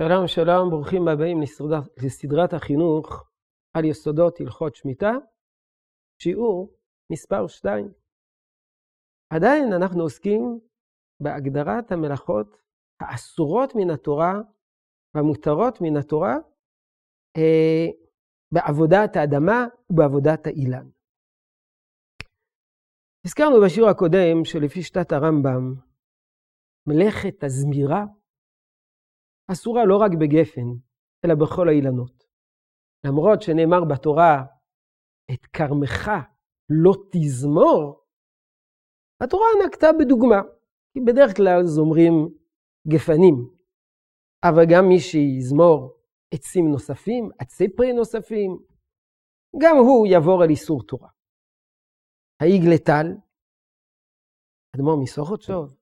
שלום שלום, ברוכים הבאים לסדרת, לסדרת החינוך על יסודות הלכות שמיטה, שיעור מספר 2. עדיין אנחנו עוסקים בהגדרת המלאכות האסורות מן התורה והמותרות מן התורה אה, בעבודת האדמה ובעבודת האילן. הזכרנו בשיעור הקודם שלפי שיטת הרמב"ם, מלאכת הזמירה אסורה לא רק בגפן, אלא בכל האילנות. למרות שנאמר בתורה, את כרמך לא תזמור, התורה נקטה בדוגמה, כי בדרך כלל זומרים גפנים, אבל גם מי שיזמור עצים נוספים, עצי פרי נוספים, גם הוא יעבור על איסור תורה. העיגל טל, אדמו"ר מסורות שוב,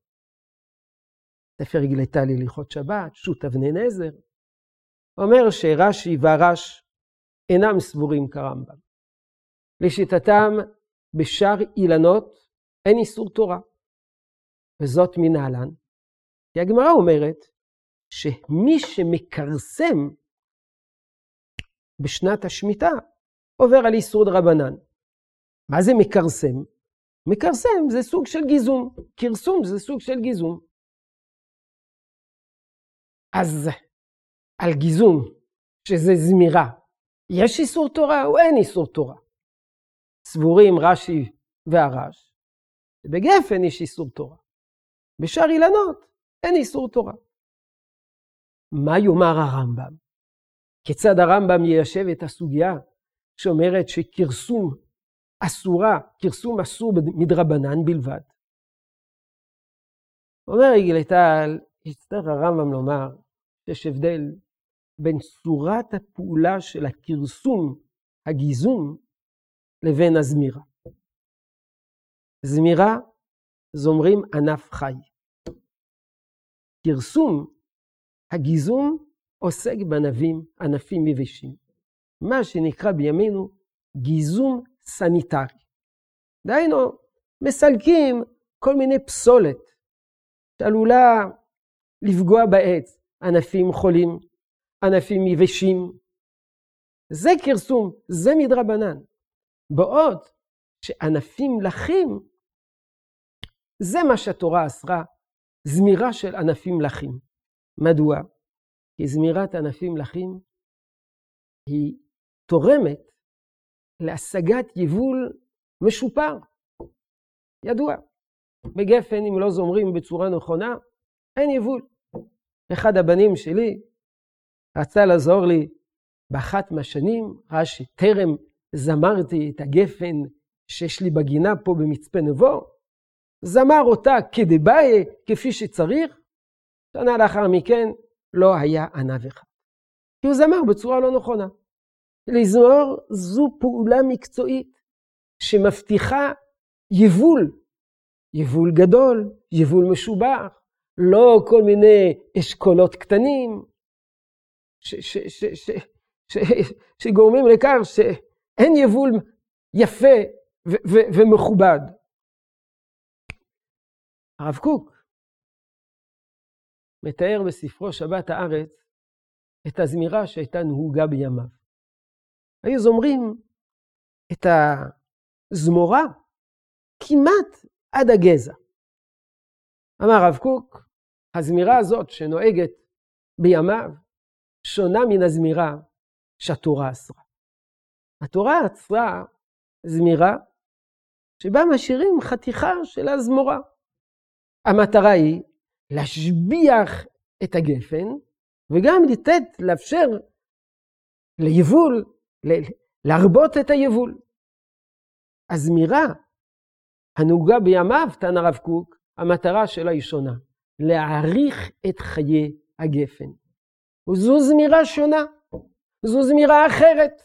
ספר גלתה להלכות שבת, שו"ת אבני נזר, אומר שרש"י והרש אינם סבורים כרמב"ם. לשיטתם, בשאר אילנות אין איסור תורה, וזאת מנהלן, כי הגמרא אומרת שמי שמכרסם בשנת השמיטה עובר על איסור דרבנן. מה זה מכרסם? מכרסם זה סוג של גיזום, כרסום זה סוג של גיזום. אז על גיזום, שזה זמירה, יש איסור תורה או אין איסור תורה? סבורים רש"י והרש, בגפן יש איסור תורה. בשאר אילנות אין איסור תורה. מה יאמר הרמב"ם? כיצד הרמב"ם יישב את הסוגיה שאומרת שכרסום אסורה, כרסום אסור מדרבנן בלבד? אומר יגלטל, יצטרך הרמב"ם לומר יש הבדל בין צורת הפעולה של הכרסום, הגיזום, לבין הזמירה. זמירה, זומרים ענף חי. כרסום, הגיזום, עוסק בענבים, ענפים יבשים. מה שנקרא בימינו גיזום סניטרי. דהיינו, מסלקים כל מיני פסולת שעלולה לפגוע בעץ, ענפים חולים, ענפים יבשים. זה כרסום, זה מדרבנן. בעוד שענפים לחים, זה מה שהתורה אסרה, זמירה של ענפים לחים. מדוע? כי זמירת ענפים לחים היא תורמת להשגת יבול משופר. ידוע, בגפן אם לא זומרים בצורה נכונה, אין יבול. אחד הבנים שלי רצה לעזור לי באחת מהשנים, ראה שטרם זמרתי את הגפן שיש לי בגינה פה במצפה נבו, זמר אותה כדבעי כפי שצריך, שנה לאחר מכן לא היה ענב אחד. כי הוא זמר בצורה לא נכונה. לזמור זו פעולה מקצועית שמבטיחה יבול, יבול גדול, יבול משובח, לא כל מיני אשכולות קטנים, שגורמים לכך שאין יבול יפה ומכובד. הרב קוק מתאר בספרו שבת הארץ את הזמירה שהייתה נהוגה בימיו. היו זומרים את הזמורה כמעט עד הגזע. אמר הרב קוק, הזמירה הזאת שנוהגת בימיו שונה מן הזמירה שהתורה אסרה. התורה אסרה זמירה שבה משאירים חתיכה של הזמורה. המטרה היא להשביח את הגפן וגם לתת, לאפשר ליבול, להרבות את היבול. הזמירה הנהוגה בימיו, תן הרב קוק, המטרה שלה היא שונה. להעריך את חיי הגפן. וזו זמירה שונה, זו זמירה אחרת,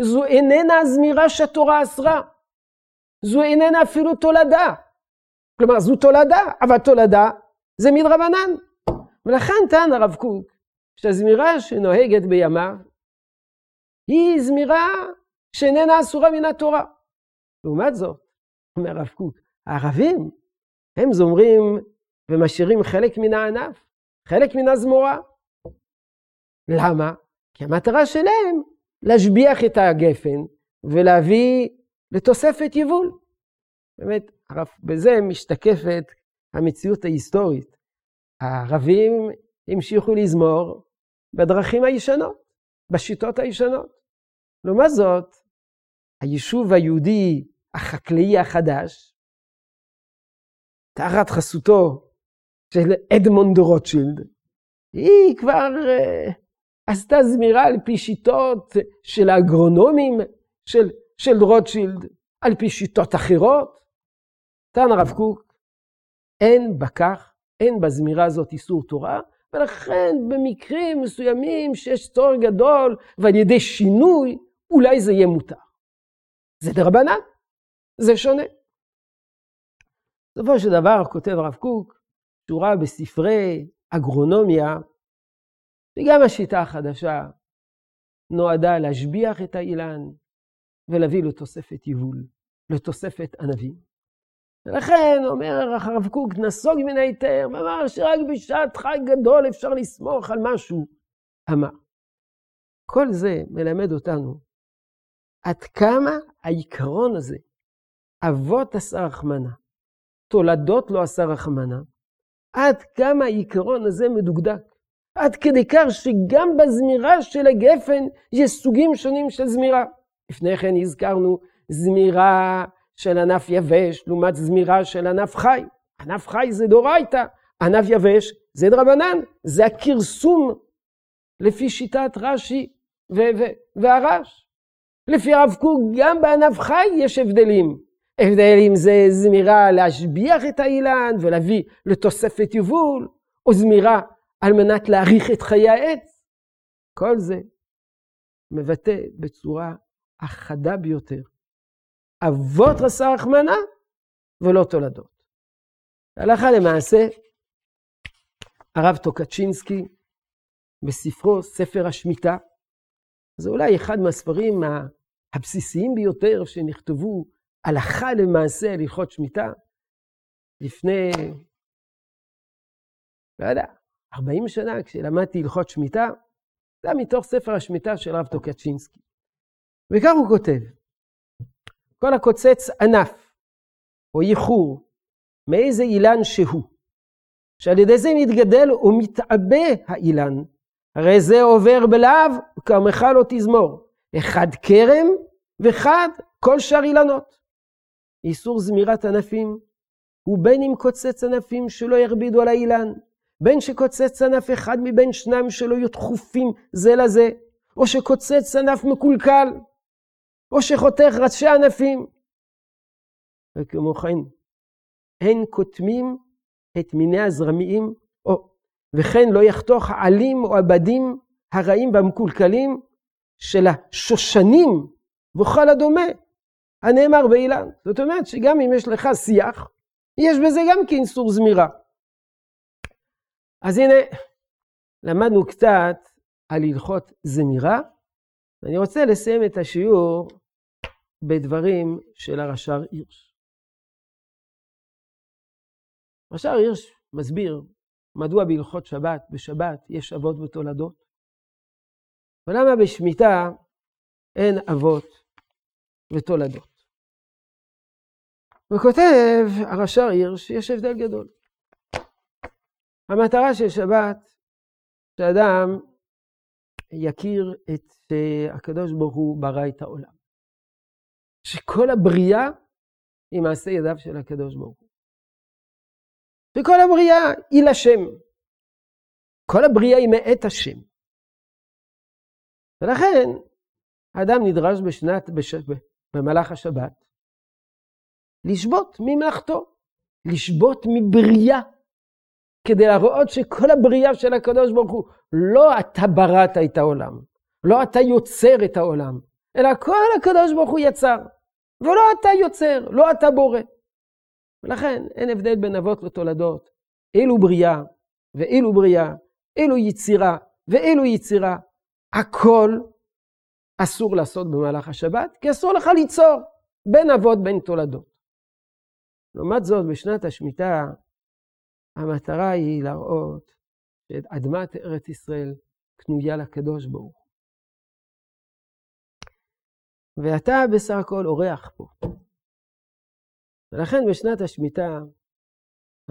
זו איננה הזמירה שהתורה אסרה, זו איננה אפילו תולדה. כלומר, זו תולדה, אבל תולדה זה מדרבנן. ולכן טען הרב קוק שהזמירה שנוהגת בימיו היא זמירה שאיננה אסורה מן התורה. לעומת זאת, אומר הרב קוק, הערבים, הם זומרים ומשאירים חלק מן הענף, חלק מן הזמורה. למה? כי המטרה שלהם להשביח את הגפן ולהביא לתוספת יבול. באמת, בזה משתקפת המציאות ההיסטורית. הערבים המשיכו לזמור בדרכים הישנות, בשיטות הישנות. לעומת זאת, היישוב היהודי החקלאי החדש, תחת חסותו של אדמונד רוטשילד, היא כבר uh, עשתה זמירה על פי שיטות של האגרונומים של, של רוטשילד, על פי שיטות אחרות. טען הרב קוק, אין בכך, אין בזמירה הזאת איסור תורה, ולכן במקרים מסוימים שיש צורך גדול ועל ידי שינוי, אולי זה יהיה מותר. זה דרבנן, זה שונה. בסופו של דבר, כותב הרב קוק, שורה בספרי אגרונומיה, וגם השיטה החדשה נועדה להשביח את האילן ולהביא לתוספת יבול, לתוספת ענבים. ולכן אומר הרב קוק, נסוג מן ההיתר, ואמר שרק בשעת חג גדול אפשר לסמוך על משהו. אמר. כל זה מלמד אותנו עד כמה העיקרון הזה, אבות עשה רחמנה, תולדות לא עשה רחמנה, עד כמה העיקרון הזה מדוקדק. עד כדי כך שגם בזמירה של הגפן יש סוגים שונים של זמירה. לפני כן הזכרנו זמירה של ענף יבש לעומת זמירה של ענף חי. ענף חי זה דורייתא, ענף יבש זה דרבנן, זה הכרסום לפי שיטת רש"י והרש. לפי הרב קוק גם בענף חי יש הבדלים. הבדלים זה זמירה להשביח את האילן ולהביא לתוספת יבול, או זמירה על מנת להאריך את חיי העץ. כל זה מבטא בצורה החדה ביותר. אבות רס"ר רחמנה ולא תולדות. הלכה למעשה, הרב טוקצ'ינסקי, בספרו ספר השמיטה, זה אולי אחד מהספרים הבסיסיים ביותר שנכתבו הלכה למעשה הלכות שמיטה, לפני, לא יודע, 40 שנה, כשלמדתי הלכות שמיטה, זה היה מתוך ספר השמיטה של הרב טוקצ'ינסקי. וכך הוא כותב, כל הקוצץ ענף או ייחור מאיזה אילן שהוא, שעל ידי זה מתגדל ומתעבה האילן, הרי זה עובר בלאו כרמך לא תזמור, אחד כרם ואחד כל שאר אילנות. איסור זמירת ענפים הוא בין אם קוצץ ענפים שלא יכבידו על האילן, בין שקוצץ ענף אחד מבין שניים שלא יהיו דחופים זה לזה, או שקוצץ ענף מקולקל, או שחותך ראשי ענפים. וכמו כן, אין קוטמים את מיני הזרמיים, או, וכן לא יחתוך העלים או הבדים הרעים והמקולקלים של השושנים וכל הדומה, הנאמר באילן. זאת אומרת שגם אם יש לך שיח, יש בזה גם כאיסור זמירה. אז הנה, למדנו קצת על הלכות זמירה, ואני רוצה לסיים את השיעור בדברים של הרש"ר הירש. הרש"ר הירש מסביר מדוע בהלכות שבת, בשבת יש אבות ותולדות, ולמה בשמיטה אין אבות ותולדות. וכותב הרש"ר הירש שיש הבדל גדול. המטרה של שבת, שאדם יכיר את הקדוש ברוך הוא ברא את העולם. שכל הבריאה היא מעשה ידיו של הקדוש ברוך הוא. וכל הבריאה היא לשם. כל הבריאה היא מאת השם. ולכן, האדם נדרש בשנת, בש... במהלך השבת, לשבות ממלאכתו, לשבות מבריאה, כדי להראות שכל הבריאה של הקדוש ברוך הוא, לא אתה בראת את העולם, לא אתה יוצר את העולם, אלא כל הקדוש ברוך הוא יצר, ולא אתה יוצר, לא אתה בורא. ולכן אין הבדל בין אבות לתולדות, אילו בריאה ואילו בריאה, אילו יצירה ואילו יצירה, הכל אסור לעשות במהלך השבת, כי אסור לך ליצור בין אבות בין תולדות. לעומת זאת, בשנת השמיטה, המטרה היא להראות שאת אדמת ארץ ישראל קנויה לקדוש ברוך הוא. ואתה בסך הכל אורח פה. ולכן בשנת השמיטה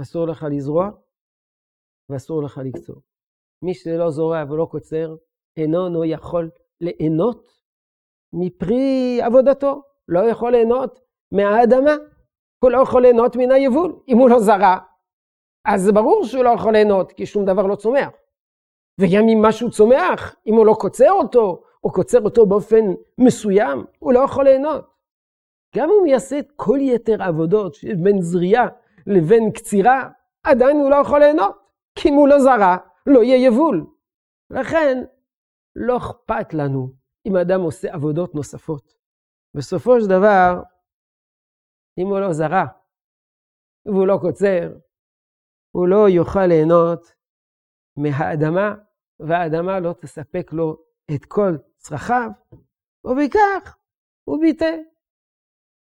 אסור לך לזרוע ואסור לך לקצור. מי שלא זורע ולא קוצר, אינו יכול ליהנות מפרי עבודתו, לא יכול ליהנות מהאדמה, הוא לא יכול ליהנות מן היבול. אם הוא לא זרע, אז ברור שהוא לא יכול ליהנות, כי שום דבר לא צומח. וגם אם משהו צומח, אם הוא לא קוצר אותו, או קוצר אותו באופן מסוים, הוא לא יכול ליהנות. גם אם הוא יעשה את כל יתר העבודות בין זריעה לבין קצירה, עדיין הוא לא יכול ליהנות. כי אם הוא לא זרע, לא יהיה יבול. לכן, לא אכפת לנו אם אדם עושה עבודות נוספות. בסופו של דבר, אם הוא לא זרע והוא לא קוצר, הוא לא יוכל ליהנות מהאדמה, והאדמה לא תספק לו את כל צרכיו, ובכך הוא ביטא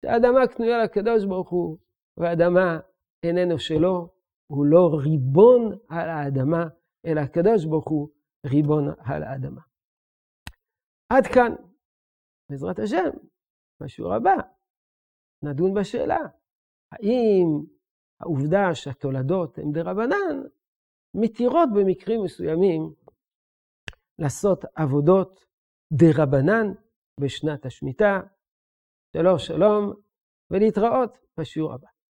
שהאדמה קנויה לקדוש ברוך הוא, והאדמה איננו שלו, הוא לא ריבון על האדמה, אלא הקדוש ברוך הוא ריבון על האדמה. עד כאן, בעזרת השם, בשיעור הבא, נדון בשאלה, האם העובדה שהתולדות הן דרבנן, מתירות במקרים מסוימים לעשות עבודות דרבנן בשנת השמיטה. שלום שלום, ולהתראות בשיעור הבא.